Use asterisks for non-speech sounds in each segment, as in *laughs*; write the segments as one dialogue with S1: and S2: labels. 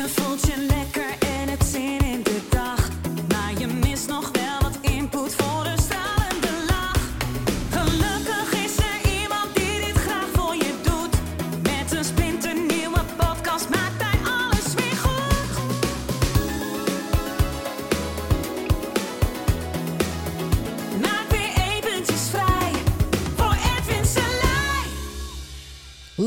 S1: Je voelt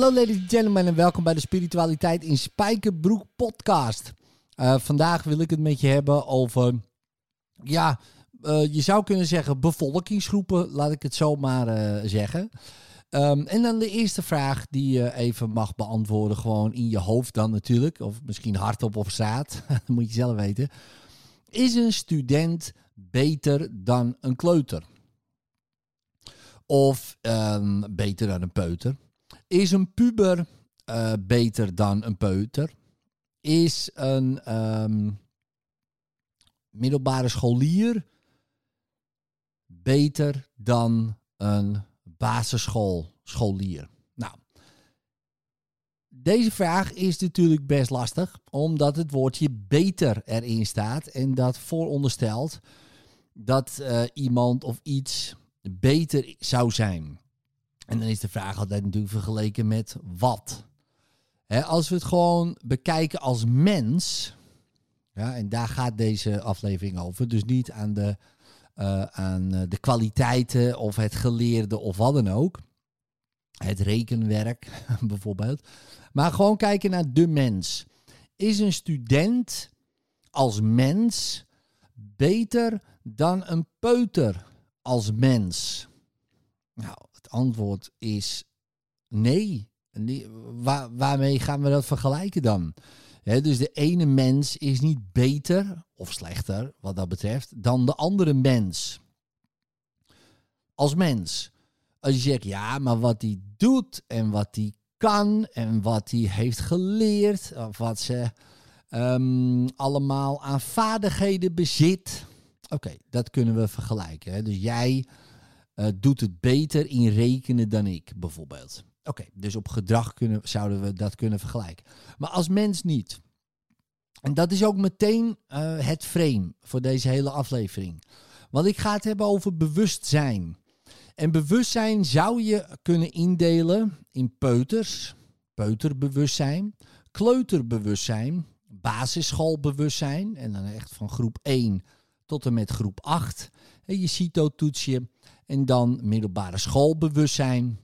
S2: Hallo ladies and gentlemen en welkom bij de Spiritualiteit in Spijkerbroek podcast. Eh, vandaag wil ik het met je hebben over, ja, eh, je zou kunnen zeggen bevolkingsgroepen, laat ik het zo maar eh, zeggen. Ehm, en dan de eerste vraag die je even mag beantwoorden, gewoon in je hoofd dan natuurlijk, of misschien hardop of straat, *laughs* dat moet je zelf weten. Is een student beter dan een kleuter? Of ehm, beter dan een peuter? Is een puber eh, beter dan een peuter? Is een ehm, middelbare scholier beter dan een basisschoolscholier? Nou, deze vraag is natuurlijk best lastig, omdat het woordje beter erin staat en dat vooronderstelt dat eh, iemand of iets beter zou zijn. En dan is de vraag altijd natuurlijk vergeleken met wat. Als we het gewoon bekijken als mens, ja, en daar gaat deze aflevering over, dus niet aan de, eh, aan eh, de kwaliteiten of het geleerde of wat dan ook, het rekenwerk *laughs* bijvoorbeeld, maar gewoon kijken naar de mens. Is een student als mens beter dan een peuter als mens? Nou, antwoord is nee. Waar, waarmee gaan we dat vergelijken dan? Dus de ene mens is niet beter of slechter, wat dat betreft, dan de andere mens. Als mens. Als je zegt, ja, maar wat hij doet en wat hij kan en wat hij heeft geleerd, of wat ze ehm, allemaal aan vaardigheden bezit. Oké, dat kunnen we vergelijken. Dus jij eh, doet het beter in rekenen dan ik, bijvoorbeeld. Oké, dus op gedrag kunnen, zouden we dat kunnen vergelijken. Maar als mens niet. En dat is ook meteen eh, het frame voor deze hele aflevering. Want ik ga het hebben over bewustzijn. En bewustzijn zou je kunnen indelen in peuters, peuterbewustzijn, kleuterbewustzijn, basisschoolbewustzijn. En dan echt van groep 1 tot en met groep 8. En je CITO-toetsje. En dan middelbare schoolbewustzijn.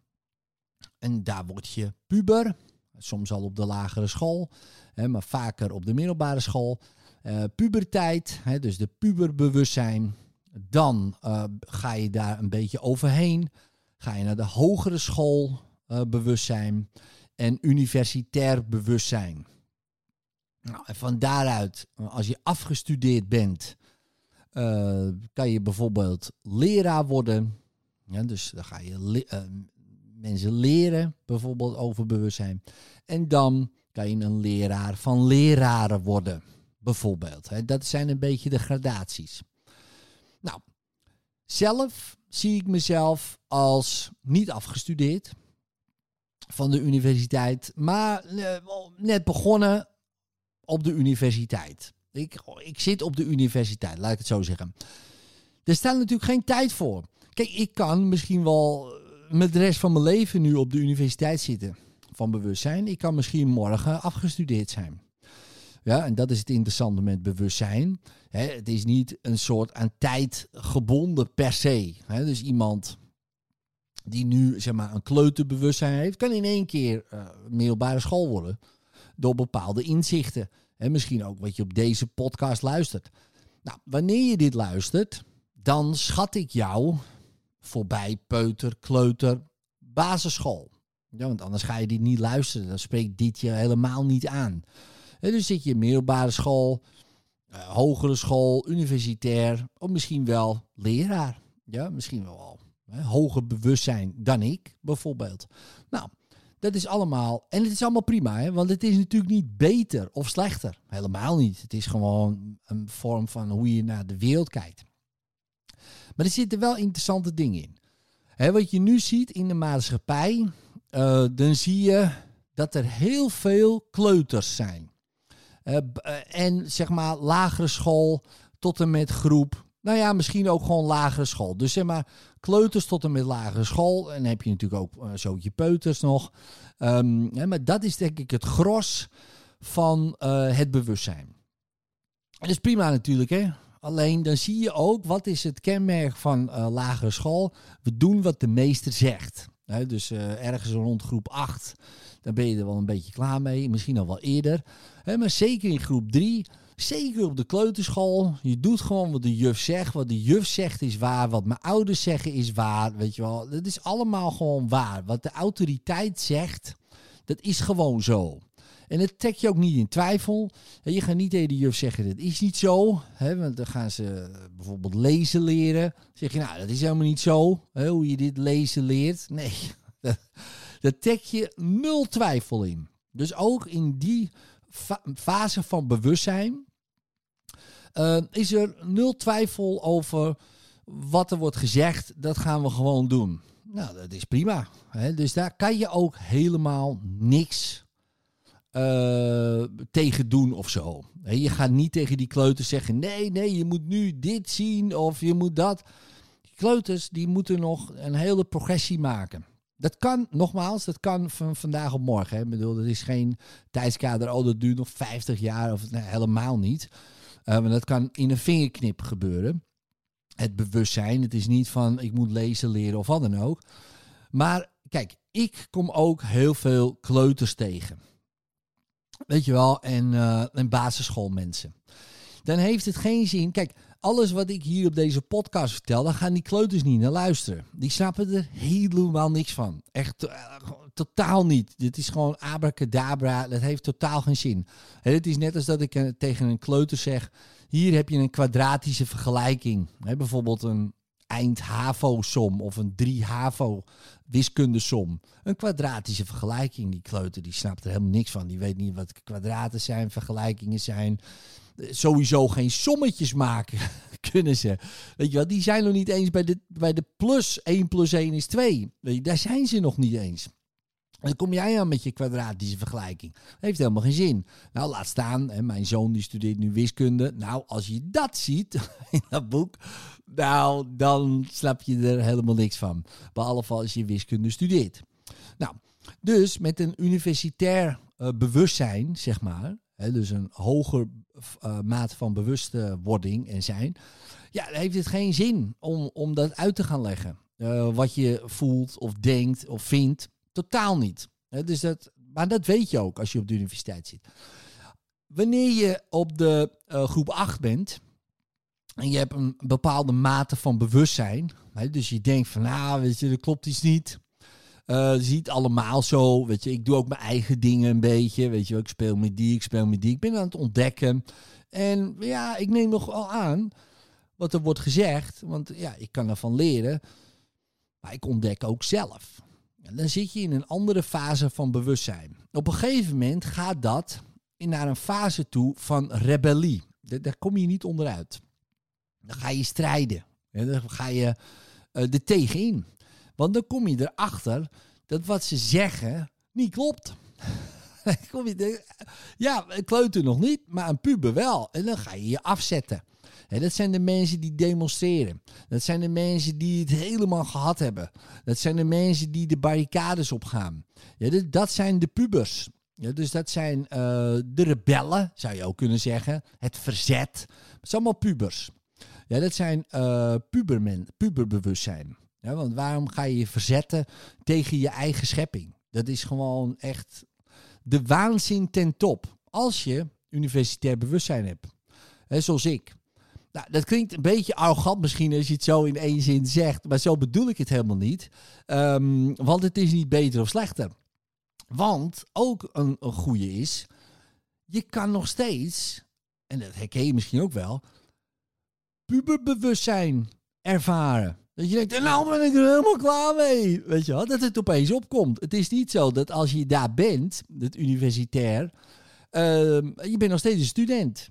S2: En daar word je puber. Soms al op de lagere school, hè, maar vaker op de middelbare school. Eh, puberteit, hè, dus de puberbewustzijn. Dan eh, ga je daar een beetje overheen. Ga je naar de hogere schoolbewustzijn en universitair bewustzijn. Nou, en van daaruit, als je afgestudeerd bent, eh, kan je bijvoorbeeld leraar worden. Ja, dus dan ga je eh, mensen leren, bijvoorbeeld over bewustzijn. En dan kan je een leraar van leraren worden, bijvoorbeeld. Dat zijn een beetje de gradaties. Nou, zelf zie ik mezelf als niet afgestudeerd van de universiteit, maar eh, net begonnen op de universiteit. Ik, ik zit op de universiteit, laat ik het zo zeggen. Er staat natuurlijk geen tijd voor. Kijk, ik kan misschien wel met de rest van mijn leven nu op de universiteit zitten van bewustzijn. Ik kan misschien morgen afgestudeerd zijn. Ja, en dat is het interessante met bewustzijn. Het is niet een soort aan tijd gebonden per se. Dus iemand die nu zeg maar, een kleuterbewustzijn heeft, kan in één keer eh, middelbare school worden. Door bepaalde inzichten. En misschien ook wat je op deze podcast luistert. Nou, wanneer je dit luistert, dan schat ik jou voorbij peuter, kleuter, basisschool. Ja, want anders ga je dit niet luisteren. Dan spreekt dit je helemaal niet aan. Dus zit je in middelbare school, eh, hogere school, universitair, of misschien wel leraar. Ja, misschien wel al hè, hoger bewustzijn dan ik, bijvoorbeeld. Nou, dat is allemaal, en het is allemaal prima, hè, want het is natuurlijk niet beter of slechter. Helemaal niet. Het is gewoon een vorm van hoe je naar de wereld kijkt. Maar er zitten wel interessante dingen in. Hè, wat je nu ziet in de maatschappij, eh, dan zie je dat er heel veel kleuters zijn. Eh, eh, en zeg maar lagere school tot en met groep. Nou ja, misschien ook gewoon lagere school. Dus zeg maar kleuters tot en met lagere school. En dan heb je natuurlijk ook eh, zo peuters nog. Ehm, maar dat is denk ik het gros van eh, het bewustzijn. Dat is prima natuurlijk, hè. Alleen dan zie je ook, wat is het kenmerk van eh, lagere school? We doen wat de meester zegt. Dus ergens rond groep 8, dan ben je er wel een beetje klaar mee. Misschien al wel eerder. Maar zeker in groep 3, zeker op de kleuterschool. Je doet gewoon wat de juf zegt. Wat de juf zegt is waar. Wat mijn ouders zeggen is waar. Weet je wel, dat is allemaal gewoon waar. Wat de autoriteit zegt, dat is gewoon zo. En dat trek je ook niet in twijfel. Je gaat niet tegen de juf zeggen, dat is niet zo. Want dan gaan ze bijvoorbeeld lezen leren. Dan zeg je, nou, dat is helemaal niet zo. Hoe je dit lezen leert. Nee, *laughs* daar trek je nul twijfel in. Dus ook in die fa- fase van bewustzijn eh, is er nul twijfel over wat er wordt gezegd. Dat gaan we gewoon doen. Nou, dat is prima. Hè? Dus daar kan je ook helemaal niks eh, tegen doen of zo. Je gaat niet tegen die kleuters zeggen: nee, nee, je moet nu dit zien of je moet dat. Die kleuters die moeten nog een hele progressie maken. Dat kan, nogmaals, dat kan van vandaag op morgen. Hè. Ik bedoel, dat is geen tijdskader, oh, dat duurt nog 50 jaar of helemaal niet. Eh, maar dat kan in een vingerknip gebeuren. Het bewustzijn, het is niet van ik moet lezen, leren of wat dan ook. Maar kijk, ik kom ook heel veel kleuters tegen. Weet je wel, en, eh en basisschoolmensen. Dan heeft het geen zin. Kijk, alles wat ik hier op deze podcast vertel, daar gaan die kleuters niet naar luisteren. Die snappen er helemaal niks van. Echt eh, totaal niet. Dit is gewoon abracadabra. Dat heeft totaal geen zin. Het is net als dat ik eh, tegen een kleuter zeg: hier heb je een kwadratische vergelijking. Bijvoorbeeld een eind-HAVO-som of een 3-HAVO wiskundesom. Een kwadratische vergelijking. Die kleuter die snapt er helemaal niks van. Die weet niet wat kwadraten zijn, vergelijkingen zijn. Sowieso geen sommetjes maken *laughs* kunnen ze. Weet je wel, die zijn nog niet eens bij de, bij de plus 1 plus 1 is 2. Weet je, daar zijn ze nog niet eens. En dan kom jij aan met je kwadratische vergelijking. Heeft helemaal geen zin. Nou, laat staan. Hè, mijn zoon die studeert nu wiskunde. Nou, als je dat ziet *laughs* in dat boek. Nou, dan snap je er helemaal niks van. Behalve als je wiskunde studeert. Nou, dus met een universitair eh, bewustzijn, zeg maar. Dus een hoger eh, mate van bewustwording en zijn. Ja, dan heeft het geen zin om, om dat uit te gaan leggen. Eh, wat je voelt of denkt of vindt. Totaal niet. Dus dat, maar dat weet je ook als je op de universiteit zit. Wanneer je op de eh, groep 8 bent en je hebt een bepaalde mate van bewustzijn, dus je denkt van, nou, weet je, dat klopt iets niet. Eh het is niet allemaal zo, weet je. Ik doe ook mijn eigen dingen een beetje, weet je. Ik speel met die, ik speel met die. Ik ben aan het ontdekken. En ja, ik neem nog wel aan wat er wordt gezegd, want ja, ik kan ervan leren. Maar ik ontdek ook zelf. En dan zit je in een andere fase van bewustzijn. Op een gegeven moment gaat dat naar een fase toe van rebellie. Daar, kom je niet onderuit. Dan ga je strijden. Dan ga je eh, er tegenin. Want dan kom je erachter dat wat ze zeggen niet klopt. *laughs* Kom je ja, kleuter nog niet, maar een puber wel. En dan ga je je afzetten. Dat zijn de mensen die demonstreren. Dat zijn de mensen die het helemaal gehad hebben. Dat zijn de mensen die de barricades opgaan. Ja, dat, dat zijn de pubers. Ja, dus dat zijn eh, de rebellen, zou je ook kunnen zeggen. Het verzet. Het zijn allemaal pubers. Ja, dat zijn eh pubermen, puberbewustzijn. Ja, want waarom ga je je verzetten tegen je eigen schepping? Dat is gewoon echt de waanzin ten top. Als je universitair bewustzijn hebt. Zoals ik. Nou, dat klinkt een beetje arrogant misschien als je het zo in één zin zegt. Maar zo bedoel ik het helemaal niet. Ehm, want het is niet beter of slechter. Want ook een, een goede is. Je kan nog steeds, en dat herken je misschien ook wel, puberbewustzijn ervaren. Dat je denkt, en nou ben ik er helemaal klaar mee. Weet je wel, dat het opeens opkomt. Het is niet zo dat als je daar bent, het universitair, ehm, je bent nog steeds een student.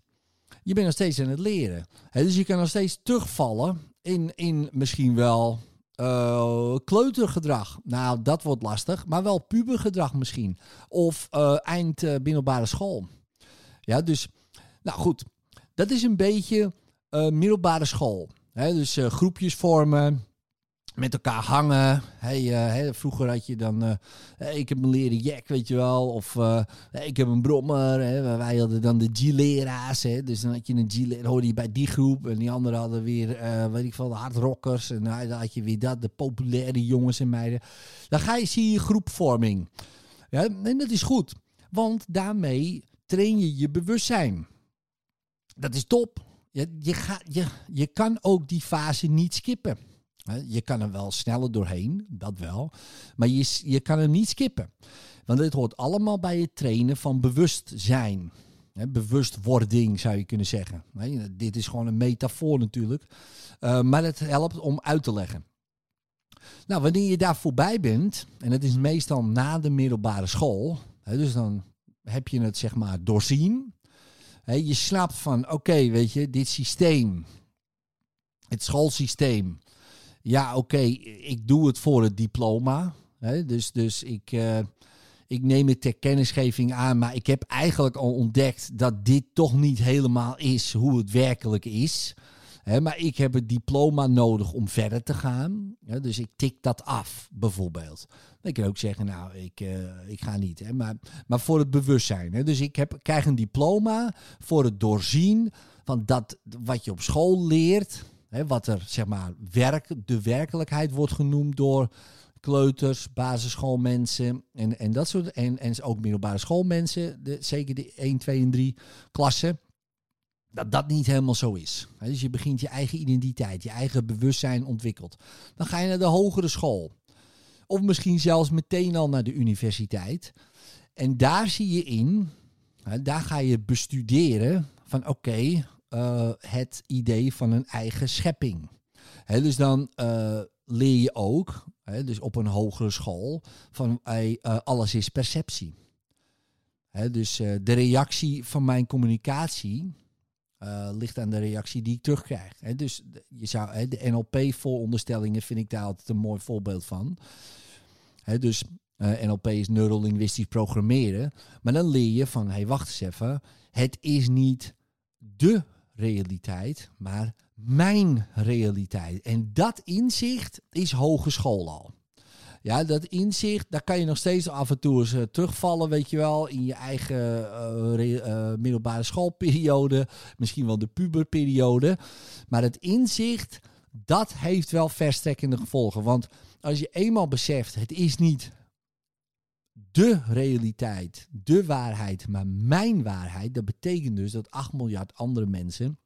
S2: Je bent nog steeds aan het leren. Dus je kan nog steeds terugvallen in, in misschien wel eh, kleutergedrag. Nou, dat wordt lastig. Maar wel pubergedrag misschien. Of eh, eind eh, middelbare school. Ja, dus, nou goed, dat is een beetje middelbare school. Dus eh, groepjes vormen, met elkaar hangen. Hey, eh, vroeger had je dan, eh, ik heb een leren jack, weet je wel. Of ik heb een brommer. Hè. Wij hadden dan de G-leraars. Dus dan had je een G-leraar, hoorde je bij die groep. En die anderen hadden weer, weet ik veel, de hardrockers. En dan had je weer dat, de populaire jongens en meiden. Dan ga je, zie je groepvorming. Ja, en dat is goed. Want daarmee train je je bewustzijn. Dat is top. Je, je, je, kan ook die fase niet skippen. Je kan er wel sneller doorheen, dat wel. Maar je, je kan hem niet skippen. Want dit hoort allemaal bij het trainen van bewustzijn. Bewustwording zou je kunnen zeggen. Dit is gewoon een metafoor natuurlijk. Eh, maar het helpt om uit te leggen. Nou, wanneer je daar voorbij bent, en dat is meestal na de middelbare school, dus dan heb je het zeg maar doorzien. Je snapt van, oké, weet je, dit systeem, het schoolsysteem, ja, oké, ik doe het voor het diploma. Dus dus ik, eh, ik neem het ter kennisgeving aan, maar ik heb eigenlijk al ontdekt dat dit toch niet helemaal is hoe het werkelijk is. Maar ik heb het diploma nodig om verder te gaan. Dus ik tik dat af, bijvoorbeeld. Ik kan ook zeggen, nou, ik, eh, ik ga niet. Maar, maar voor het bewustzijn. Dus ik heb, krijg een diploma voor het doorzien van dat wat je op school leert. Wat er, zeg maar, werk, de werkelijkheid wordt genoemd door kleuters, basisschoolmensen en, en dat soort. En, en ook middelbare schoolmensen, de, zeker de 1, 2 en 3 klassen dat dat niet helemaal zo is. Dus je begint je eigen identiteit, je eigen bewustzijn ontwikkelt. Dan ga je naar de hogere school. Of misschien zelfs meteen al naar de universiteit. En daar zie je in, daar ga je bestuderen van oké, eh, het idee van een eigen schepping. Dus dan eh, leer je ook, dus op een hogere school, van eh, alles is perceptie. Dus de reactie van mijn communicatie eh, ligt aan de reactie die ik terugkrijg. Dus je zou, de NLP-vooronderstellingen vind ik daar altijd een mooi voorbeeld van. Dus eh, NLP is neurolinguistisch programmeren. Maar dan leer je van, hey, wacht eens even. Het is niet de realiteit, maar mijn realiteit. En dat inzicht is hogeschool al. Ja, dat inzicht, daar kan je nog steeds af en toe eens eh, terugvallen, weet je wel, in je eigen eh, eh, middelbare schoolperiode, misschien wel de puberperiode. Maar het inzicht, dat heeft wel verstrekkende gevolgen. Want als je eenmaal beseft, het is niet de realiteit, de waarheid, maar mijn waarheid, dat betekent dus dat 8 miljard andere mensen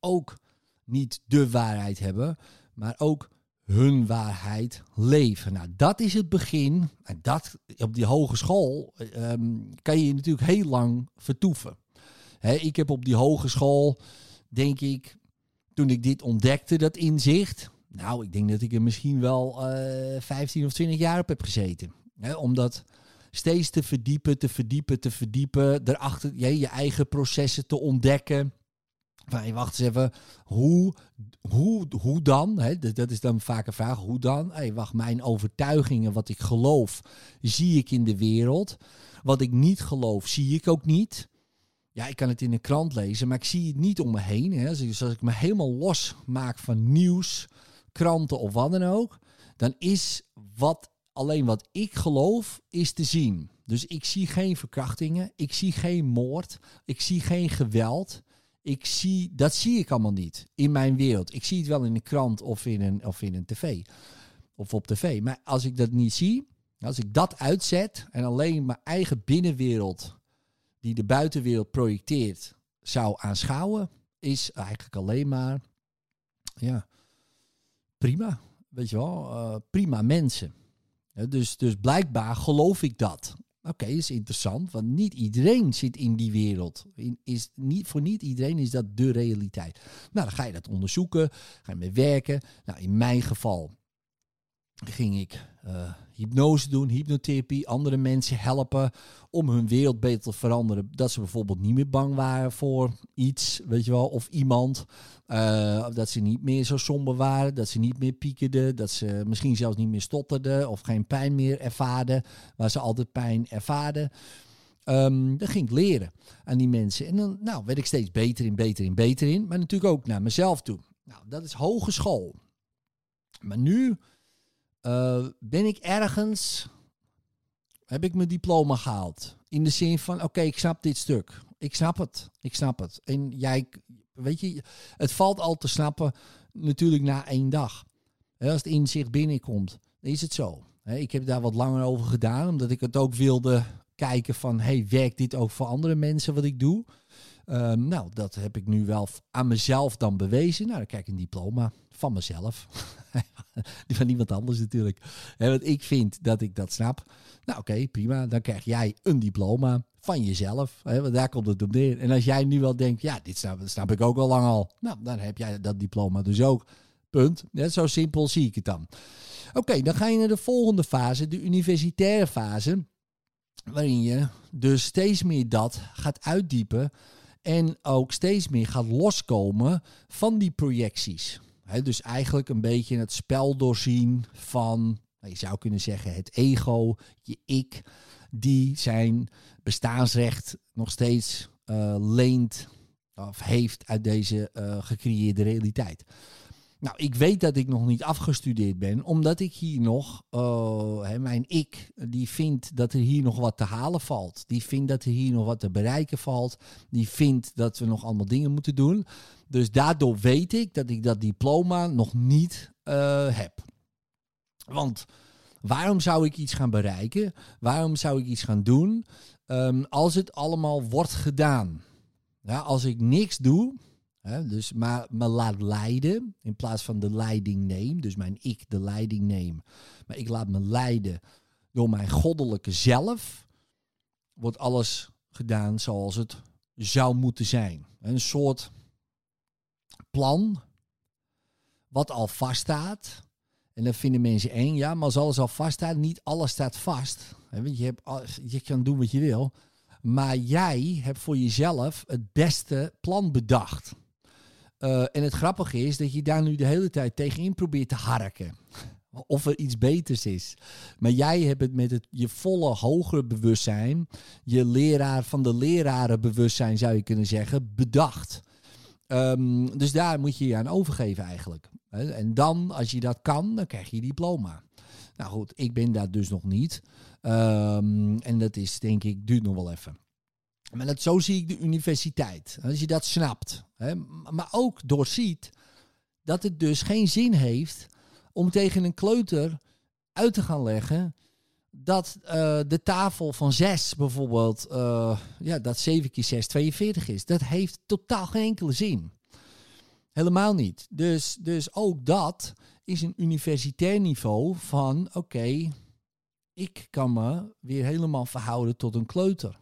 S2: ook niet de waarheid hebben, maar ook hun waarheid leven. Nou, dat is het begin. En dat op die hogeschool ehm, kan je natuurlijk heel lang vertoeven. Ik heb op die hogeschool, denk ik, toen ik dit ontdekte, dat inzicht. Nou, ik denk dat ik er misschien wel eh 15 of 20 jaar op heb gezeten. Om dat steeds te verdiepen, te verdiepen, te verdiepen. Erachter ja, je eigen processen te ontdekken. Van, wacht eens even, hoe, hoe, hoe dan? Dat, is dan vaak een vraag. Hoe dan? Hey, wacht, mijn overtuigingen, wat ik geloof, zie ik in de wereld. Wat ik niet geloof, zie ik ook niet. Ja, ik kan het in een krant lezen, maar ik zie het niet om me heen. Dus als ik me helemaal los maak van nieuws, kranten of wat dan ook, dan is wat, alleen wat ik geloof, is te zien. Dus ik zie geen verkrachtingen, ik zie geen moord, ik zie geen geweld. Ik zie, dat zie ik allemaal niet in mijn wereld. Ik zie het wel in een krant of in een, of in een tv. Of op tv. Maar als ik dat niet zie, als ik dat uitzet en alleen mijn eigen binnenwereld, die de buitenwereld projecteert, zou aanschouwen, is eigenlijk alleen maar, ja, prima. Weet je wel, eh, prima mensen. Dus, dus blijkbaar geloof ik dat. Oké, is interessant, want niet iedereen zit in die wereld. Is niet, voor niet iedereen is dat de realiteit. Nou, dan ga je dat onderzoeken, ga je mee werken. Nou, in mijn geval ging ik eh, hypnose doen, hypnotherapie, andere mensen helpen om hun wereld beter te veranderen. Dat ze bijvoorbeeld niet meer bang waren voor iets, weet je wel, of iemand. Eh, dat ze niet meer zo somber waren, dat ze niet meer piekerden, dat ze misschien zelfs niet meer stotterden of geen pijn meer ervaarden, waar ze altijd pijn ervaarden. Ehm, dan ging ik leren aan die mensen. En dan nou, werd ik steeds beter in, beter in, beter in. Maar natuurlijk ook naar mezelf toe. Nou, dat is hogeschool. Maar nu eh, ben ik ergens, heb ik mijn diploma gehaald. In de zin van, oké, ik snap dit stuk. Ik snap het, ik snap het. En jij, weet je, het valt al te snappen natuurlijk na één dag. Als het inzicht binnenkomt, is het zo. Ik heb daar wat langer over gedaan, omdat ik het ook wilde kijken van, hey, werkt dit ook voor andere mensen wat ik doe? Ehm, nou, dat heb ik nu wel aan mezelf dan bewezen. Nou, dan krijg ik een diploma van mezelf. *laughs* *laughs* Die van niemand anders natuurlijk. Hè, want ik vind dat ik dat snap. Nou, oké, prima. Dan krijg jij een diploma van jezelf. Hè, want daar komt het op neer. En als jij nu wel denkt, ja, dit snap, ik ook al lang al. Nou, dan heb jij dat diploma dus ook. Punt. Ja, zo simpel zie ik het dan. Oké, dan ga je naar de volgende fase, de universitaire fase. Waarin je dus steeds meer dat gaat uitdiepen. En ook steeds meer gaat loskomen van die projecties. Dus eigenlijk een beetje het spel doorzien van, nou, je zou kunnen zeggen, het ego, je ik, die zijn bestaansrecht nog steeds eh, leent of heeft uit deze eh, gecreëerde realiteit. Nou, ik weet dat ik nog niet afgestudeerd ben, omdat ik hier nog, eh, hè, mijn ik, die vindt dat er hier nog wat te halen valt. Die vindt dat er hier nog wat te bereiken valt. Die vindt dat we nog allemaal dingen moeten doen. Dus daardoor weet ik dat ik dat diploma nog niet eh, heb. Want waarom zou ik iets gaan bereiken? Waarom zou ik iets gaan doen ehm, als het allemaal wordt gedaan? Ja, als ik niks doe, dus maar me laat leiden in plaats van de leiding neem, dus mijn ik de leiding neem, maar ik laat me leiden door mijn goddelijke zelf, wordt alles gedaan zoals het zou moeten zijn. Een soort plan wat al vaststaat. En dan vinden mensen eng, ja, maar als alles al vaststaat, niet alles staat vast. Want je, hebt, je kan doen wat je wil. Maar jij hebt voor jezelf het beste plan bedacht. Eh, en het grappige is dat je daar nu de hele tijd tegenin probeert te harken. *laughs* Of er iets beters is. Maar jij hebt het met het, je volle hogere bewustzijn, je leraar van de leraren bewustzijn zou je kunnen zeggen, bedacht. Ehm, dus daar moet je je aan overgeven eigenlijk. En dan, als je dat kan, dan krijg je je diploma. Nou goed, ik ben daar dus nog niet. Ehm, en dat is denk ik, duurt nog wel even. Maar dat, zo zie ik de universiteit. Als je dat snapt. Hè, maar ook doorziet dat het dus geen zin heeft om tegen een kleuter uit te gaan leggen dat eh, de tafel van 6 bijvoorbeeld, eh, ja, dat 7 keer 6 42 is. Dat heeft totaal geen enkele zin. Helemaal niet. Dus, dus ook dat is een universitair niveau van, oké, ik kan me weer helemaal verhouden tot een kleuter.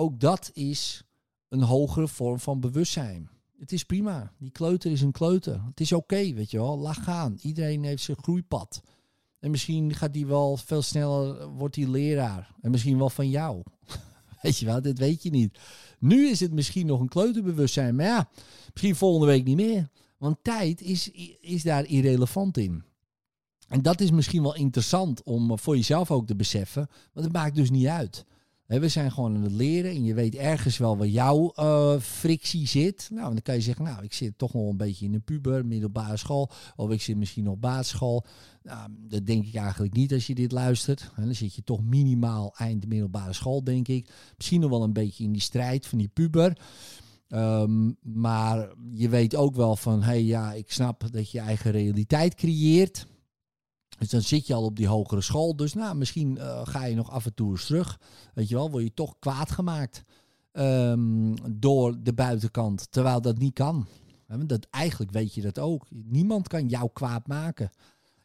S2: Ook dat is een hogere vorm van bewustzijn. Het is prima. Die kleuter is een kleuter. Het is oké, weet je wel. Laat gaan. Iedereen heeft zijn groeipad. En misschien gaat die wel veel sneller, wordt die leraar. En misschien wel van jou. *laughs* Weet je wel, dit weet je niet. Nu is het misschien nog een kleuterbewustzijn. Maar ja, misschien volgende week niet meer. Want tijd is, is daar irrelevant in. En dat is misschien wel interessant om voor jezelf ook te beseffen. Want het maakt dus niet uit. We zijn gewoon aan het leren en je weet ergens wel waar jouw eh, frictie zit. Nou, dan kan je zeggen, nou, ik zit toch nog een beetje in de puber, middelbare school. Of ik zit misschien nog basisschool. Nou, dat denk ik eigenlijk niet als je dit luistert. Dan zit je toch minimaal eind middelbare school, denk ik. Misschien nog wel een beetje in die strijd van die puber. Ehm, maar je weet ook wel van, hé hey, ja, ik snap dat je eigen realiteit creëert. Dus dan zit je al op die hogere school. Dus nou, misschien eh, ga je nog af en toe eens terug. Weet je wel, word je toch kwaad gemaakt ehm, door de buitenkant. Terwijl dat niet kan. Dat, eigenlijk weet je dat ook. Niemand kan jou kwaad maken.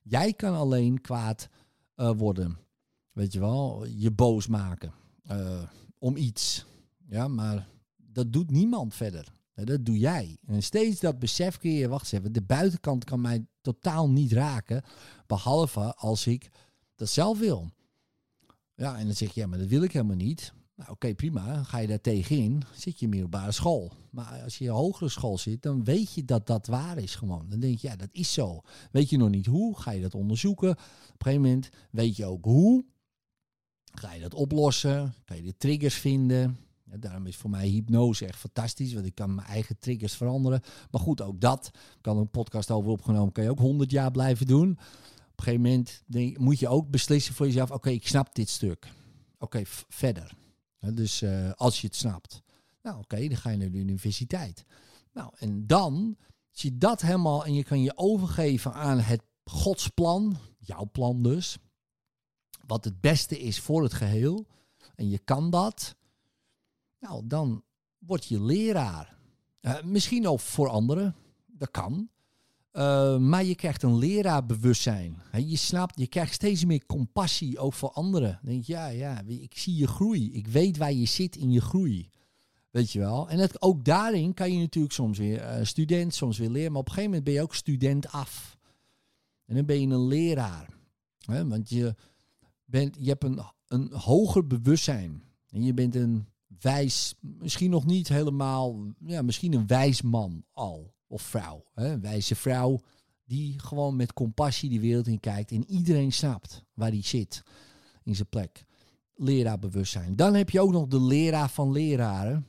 S2: Jij kan alleen kwaad eh, worden. Weet je wel, je boos maken. eh, om iets. Ja, maar dat doet niemand verder. Dat doe jij. En steeds dat besef je, wacht eens even, de buitenkant kan mij totaal niet raken. Behalve als ik dat zelf wil. Ja, en dan zeg je, ja, maar dat wil ik helemaal niet. Nou, oké, prima. Ga je daar tegenin. Zit je in middelbare school. Maar als je in hogere school zit, dan weet je dat dat waar is gewoon. Dan denk je, ja, dat is zo. Weet je nog niet hoe, ga je dat onderzoeken. Op een gegeven moment weet je ook hoe. Ga je dat oplossen? Kan je de triggers vinden? Ja, daarom is voor mij hypnose echt fantastisch, want ik kan mijn eigen triggers veranderen. Maar goed, ook dat kan een podcast over opgenomen, kan je ook 100 jaar blijven doen. Op een gegeven moment moet je ook beslissen voor jezelf: oké, ik snap dit stuk. Oké, verder. Dus eh, als je het snapt, nou oké, dan ga je naar de universiteit. Nou, en dan zie je dat helemaal en je kan je overgeven aan het godsplan, jouw plan dus, wat het beste is voor het geheel. En je kan dat. Nou, dan word je leraar. Eh, misschien ook voor anderen, dat kan. Eh, maar je krijgt een leraarbewustzijn. Je snapt, je krijgt steeds meer compassie ook voor anderen. Dan denk je, ja, ja, ik zie je groei. Ik weet waar je zit in je groei. Weet je wel? En het, ook daarin kan je natuurlijk soms weer eh, student, soms weer leren. Maar op een gegeven moment ben je ook student af. En dan ben je een leraar. Want je, bent, je hebt een, een hoger bewustzijn. En je bent een wijs, misschien nog niet helemaal, ja, misschien een wijs man al. Of vrouw. Hè? Een wijze vrouw die gewoon met compassie die wereld in kijkt. En iedereen snapt waar hij zit in zijn plek. Leraarbewustzijn. Dan heb je ook nog de leraar van leraren.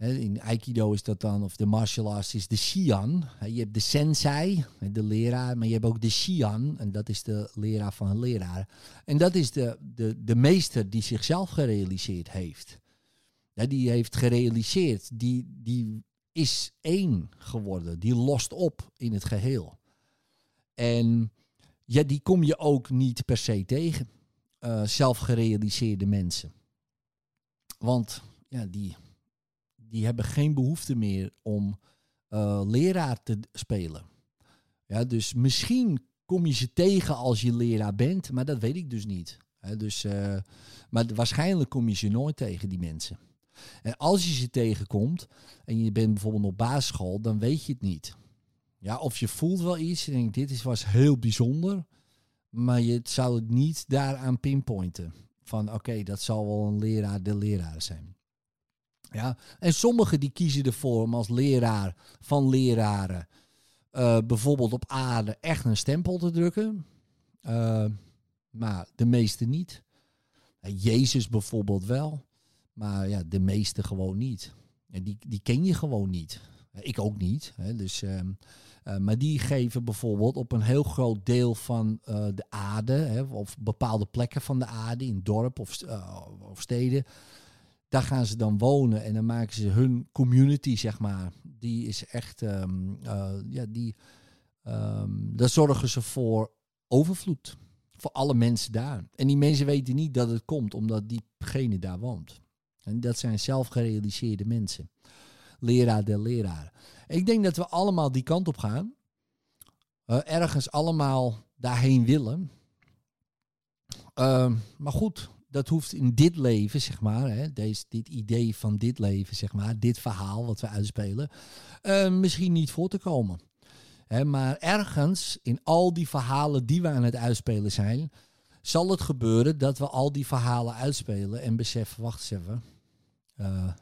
S2: In Aikido is dat dan, of de martial arts is de Shian. Je hebt de sensei, de leraar, maar je hebt ook de Shian. En dat is de leraar van een leraar. En dat is de, de, de meester die zichzelf gerealiseerd heeft. Die heeft gerealiseerd, die, die is één geworden. Die lost op in het geheel. En ja, die kom je ook niet per se tegen. eh, zelfgerealiseerde mensen. Want ja, die, die hebben geen behoefte meer om eh, leraar te spelen. Ja, dus misschien kom je ze tegen als je leraar bent, maar dat weet ik dus niet. Dus, eh, maar waarschijnlijk kom je ze nooit tegen, die mensen. En als je ze tegenkomt en je bent bijvoorbeeld op basisschool, dan weet je het niet. Ja, of je voelt wel iets, je denkt dit is, was heel bijzonder, maar je zou het niet daaraan pinpointen. Van oké, dat zal wel een leraar de leraar zijn. Ja, en sommigen die kiezen ervoor om als leraar van leraren eh, bijvoorbeeld op aarde echt een stempel te drukken. Eh, maar de meeste niet. Eh, Jezus bijvoorbeeld wel. Maar ja, de meeste gewoon niet. En die, die ken je gewoon niet. Ik ook niet. Hè, dus, ehm, eh, maar die geven bijvoorbeeld op een heel groot deel van de aarde, hè, of bepaalde plekken van de aarde, in dorp of, of steden, daar gaan ze dan wonen en dan maken ze hun community, zeg maar. Die is echt, ehm, eh, ja, die, ehm, daar zorgen ze voor overvloed. Voor alle mensen daar. En die mensen weten niet dat het komt omdat diegene daar woont. En dat zijn zelfgerealiseerde mensen. Leraar der leraren. Ik denk dat we allemaal die kant op gaan. Eh, ergens allemaal daarheen willen. Ehm, maar goed, dat hoeft in dit leven, zeg maar, hè, deze, dit idee van dit leven, zeg maar, dit verhaal wat we uitspelen, eh, misschien niet voor te komen. Hè, maar ergens in al die verhalen die we aan het uitspelen zijn, zal het gebeuren dat we al die verhalen uitspelen en beseffen, wacht eens even, eh,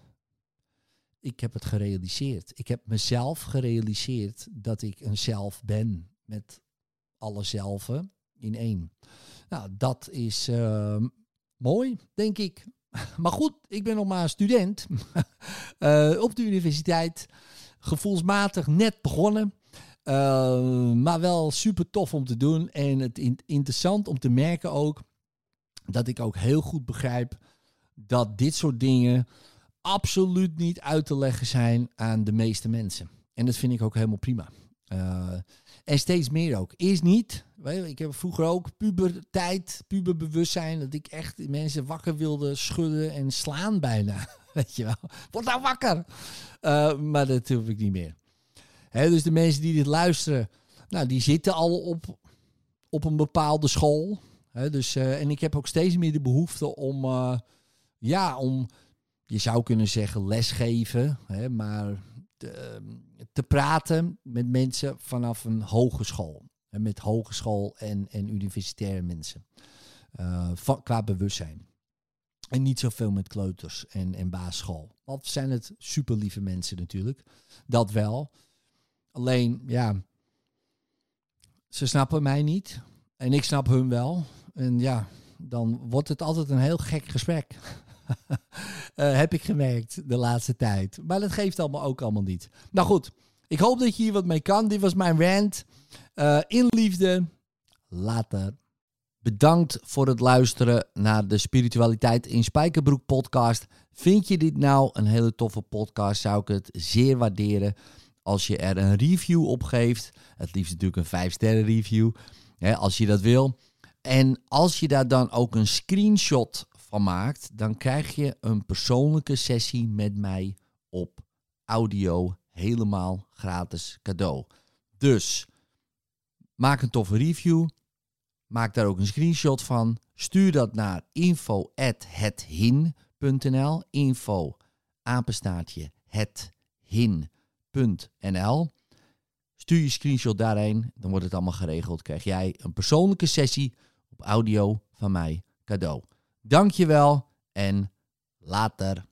S2: ik heb het gerealiseerd. Ik heb mezelf gerealiseerd dat ik een zelf ben met alle zelven in één. Nou, dat is eh, mooi, denk ik. *laughs* Maar goed, ik ben nog maar student *laughs* Eh, op de universiteit. Gevoelsmatig net begonnen. Eh, maar wel super tof om te doen. En het in- interessant om te merken ook dat ik ook heel goed begrijp dat dit soort dingen absoluut niet uit te leggen zijn aan de meeste mensen. En dat vind ik ook helemaal prima. Eh, en steeds meer ook. Eerst niet. Je, Ik heb vroeger ook puberteit, puberbewustzijn. Dat ik echt mensen wakker wilde schudden en slaan bijna. *laughs* Weet je wel. Word nou wakker. Eh, maar dat hoef ik niet meer. Dus de mensen die dit luisteren, nou, die zitten al op, op een bepaalde school. Dus, eh, en ik heb ook steeds meer de behoefte om, ja, om, je zou kunnen zeggen lesgeven, hè, maar te, te praten met mensen vanaf een hogeschool. Hè, met hogeschool en, en universitaire mensen. Eh, qua bewustzijn. En niet zoveel met kleuters en, en basisschool. Want zijn het super lieve mensen natuurlijk. Dat wel. Alleen, ja, ze snappen mij niet. En ik snap hun wel. En ja, dan wordt het altijd een heel gek gesprek. *laughs* *laughs* Eh, heb ik gemerkt de laatste tijd. Maar dat geeft allemaal ook allemaal niet. Nou goed, ik hoop dat je hier wat mee kan. Dit was mijn rant. Eh, in liefde. Later. Bedankt voor het luisteren naar de Spiritualiteit in Spijkerbroek podcast. Vind je dit nou een hele toffe podcast? Zou ik het zeer waarderen als je er een review op geeft. Het liefst natuurlijk een 5 sterren review, hè, als je dat wil. En als je daar dan ook een screenshot van maakt, dan krijg je een persoonlijke sessie met mij op audio helemaal gratis cadeau. Dus maak een toffe review. Maak daar ook een screenshot van. Stuur dat naar info@hethin.nl. Info apenstaartje hethin.nl. Stuur je screenshot daarheen, dan wordt het allemaal geregeld. Krijg jij een persoonlijke sessie op audio van mij cadeau. Dankjewel en later.